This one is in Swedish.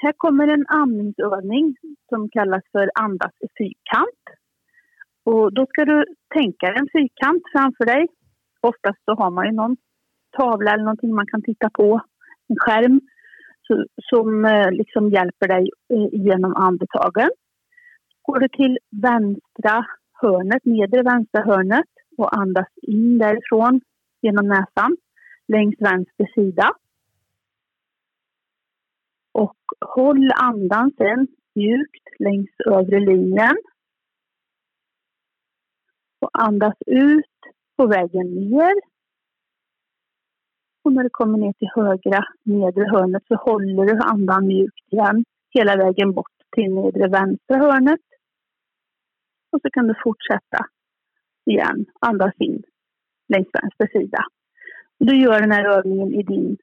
här kommer en andningsövning som kallas för andas i fyrkant. Och då ska du tänka en fyrkant framför dig. Oftast så har man ju någon tavla eller någonting man kan titta på, en skärm så, som eh, liksom hjälper dig eh, genom andetagen. Går du till vänstra hörnet, nedre vänstra hörnet och andas in därifrån genom näsan längs vänster sida. Och håll andan sen mjukt längs övre linjen. Och andas ut på vägen ner. Och när du kommer ner till högra nedre hörnet så håller du andan mjukt igen hela vägen bort till nedre vänstra hörnet. Och så kan du fortsätta igen, andas in längs vänster sida. Du gör den här övningen i din